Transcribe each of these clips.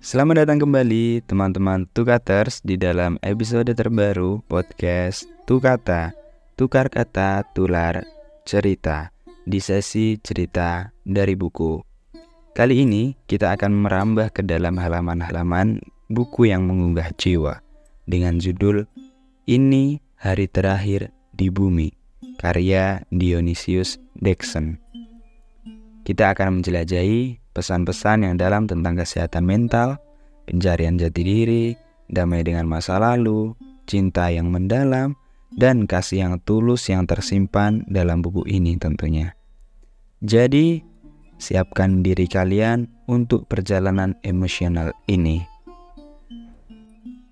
Selamat datang kembali teman-teman Tukaters di dalam episode terbaru podcast Tukata Tukar kata tular cerita di sesi cerita dari buku. Kali ini kita akan merambah ke dalam halaman-halaman buku yang mengunggah jiwa Dengan judul Ini Hari Terakhir di Bumi karya Dionysius Dixon Kita akan menjelajahi pesan-pesan yang dalam tentang kesehatan mental, pencarian jati diri, damai dengan masa lalu, cinta yang mendalam, dan kasih yang tulus yang tersimpan dalam buku ini tentunya. Jadi, siapkan diri kalian untuk perjalanan emosional ini.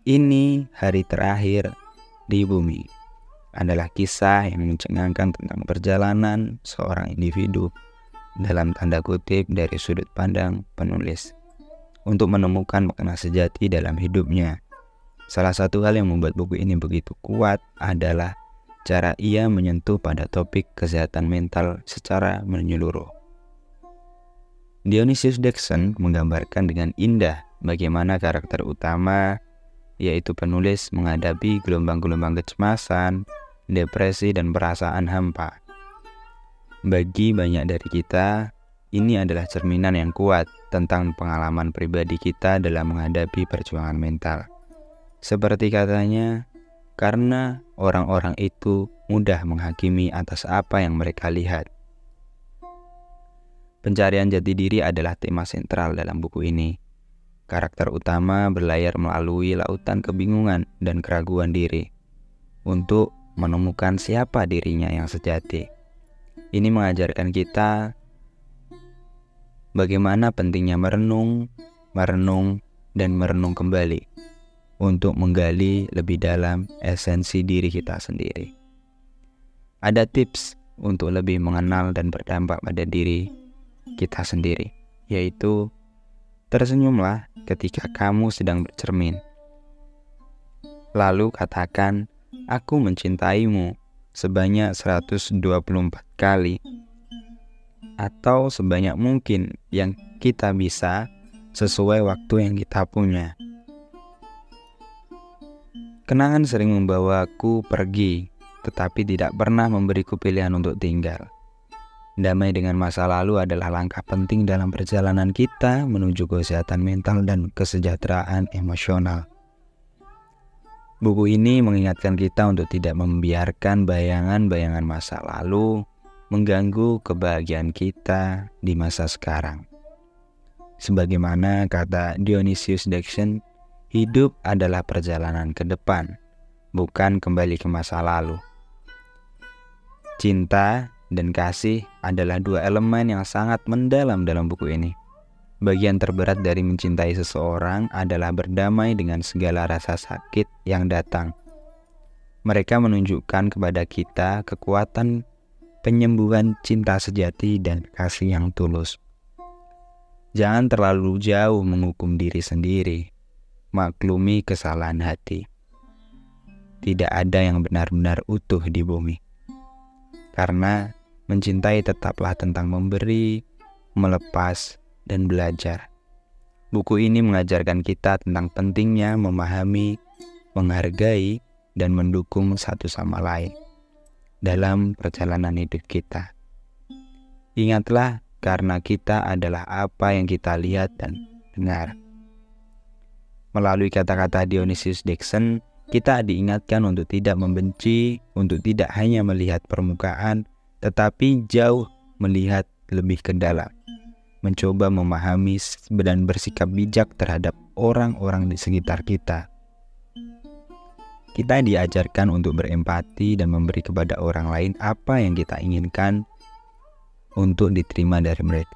Ini hari terakhir di bumi adalah kisah yang mencengangkan tentang perjalanan seorang individu dalam tanda kutip dari sudut pandang penulis untuk menemukan makna sejati dalam hidupnya. Salah satu hal yang membuat buku ini begitu kuat adalah cara ia menyentuh pada topik kesehatan mental secara menyeluruh. Dionysius Dixon menggambarkan dengan indah bagaimana karakter utama, yaitu penulis menghadapi gelombang-gelombang kecemasan, depresi, dan perasaan hampa bagi banyak dari kita, ini adalah cerminan yang kuat tentang pengalaman pribadi kita dalam menghadapi perjuangan mental. Seperti katanya, karena orang-orang itu mudah menghakimi atas apa yang mereka lihat. Pencarian jati diri adalah tema sentral dalam buku ini. Karakter utama berlayar melalui lautan kebingungan dan keraguan diri untuk menemukan siapa dirinya yang sejati. Ini mengajarkan kita bagaimana pentingnya merenung, merenung, dan merenung kembali untuk menggali lebih dalam esensi diri kita sendiri. Ada tips untuk lebih mengenal dan berdampak pada diri kita sendiri, yaitu tersenyumlah ketika kamu sedang bercermin. Lalu katakan, "Aku mencintaimu." Sebanyak 124 kali atau sebanyak mungkin yang kita bisa sesuai waktu yang kita punya. Kenangan sering membawaku pergi, tetapi tidak pernah memberiku pilihan untuk tinggal. Damai dengan masa lalu adalah langkah penting dalam perjalanan kita menuju kesehatan mental dan kesejahteraan emosional. Buku ini mengingatkan kita untuk tidak membiarkan bayangan-bayangan masa lalu mengganggu kebahagiaan kita di masa sekarang. Sebagaimana kata Dionysius Dixon, hidup adalah perjalanan ke depan, bukan kembali ke masa lalu. Cinta dan kasih adalah dua elemen yang sangat mendalam dalam buku ini. Bagian terberat dari mencintai seseorang adalah berdamai dengan segala rasa sakit yang datang. Mereka menunjukkan kepada kita kekuatan penyembuhan cinta sejati dan kasih yang tulus. Jangan terlalu jauh menghukum diri sendiri, maklumi kesalahan hati. Tidak ada yang benar-benar utuh di bumi, karena mencintai tetaplah tentang memberi, melepas, dan belajar. Buku ini mengajarkan kita tentang pentingnya memahami, menghargai, dan mendukung satu sama lain dalam perjalanan hidup kita. Ingatlah, karena kita adalah apa yang kita lihat dan dengar. Melalui kata-kata Dionysius Dixon, kita diingatkan untuk tidak membenci, untuk tidak hanya melihat permukaan, tetapi jauh melihat lebih ke dalam mencoba memahami dan bersikap bijak terhadap orang-orang di sekitar kita. Kita diajarkan untuk berempati dan memberi kepada orang lain apa yang kita inginkan untuk diterima dari mereka.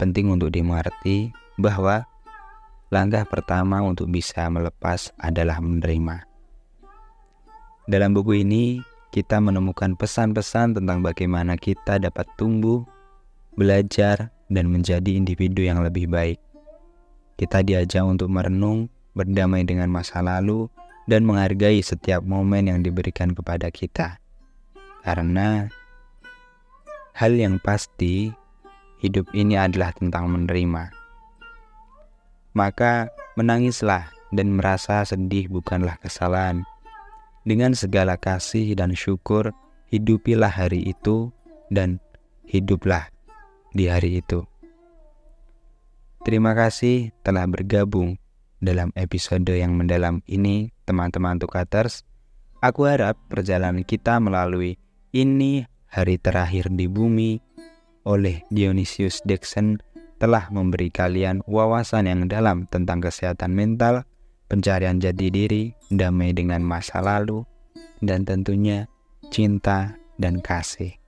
Penting untuk dimengerti bahwa langkah pertama untuk bisa melepas adalah menerima. Dalam buku ini, kita menemukan pesan-pesan tentang bagaimana kita dapat tumbuh, belajar, dan menjadi individu yang lebih baik. Kita diajak untuk merenung, berdamai dengan masa lalu, dan menghargai setiap momen yang diberikan kepada kita. Karena hal yang pasti, hidup ini adalah tentang menerima. maka menangislah dan merasa sedih bukanlah kesalahan. Dengan segala kasih dan syukur, hidupilah hari itu dan hiduplah di hari itu. Terima kasih telah bergabung dalam episode yang mendalam ini, teman-teman Tukaters. Aku harap perjalanan kita melalui ini hari terakhir di bumi oleh Dionysius Dixon telah memberi kalian wawasan yang dalam tentang kesehatan mental, pencarian jati diri, damai dengan masa lalu, dan tentunya cinta dan kasih.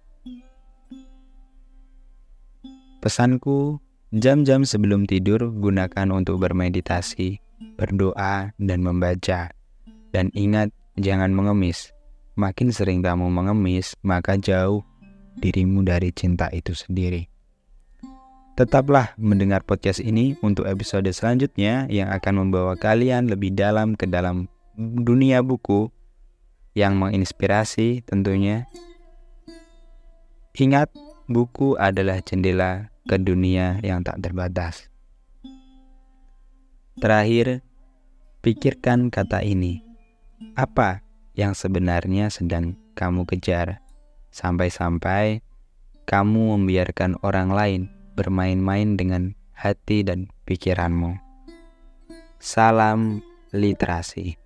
Pesanku, jam-jam sebelum tidur gunakan untuk bermeditasi, berdoa, dan membaca. Dan ingat, jangan mengemis. Makin sering kamu mengemis, maka jauh dirimu dari cinta itu sendiri. Tetaplah mendengar podcast ini untuk episode selanjutnya yang akan membawa kalian lebih dalam ke dalam dunia buku yang menginspirasi tentunya. Ingat, buku adalah jendela ke dunia yang tak terbatas. Terakhir, pikirkan kata ini. Apa yang sebenarnya sedang kamu kejar? Sampai-sampai kamu membiarkan orang lain bermain-main dengan hati dan pikiranmu. Salam literasi.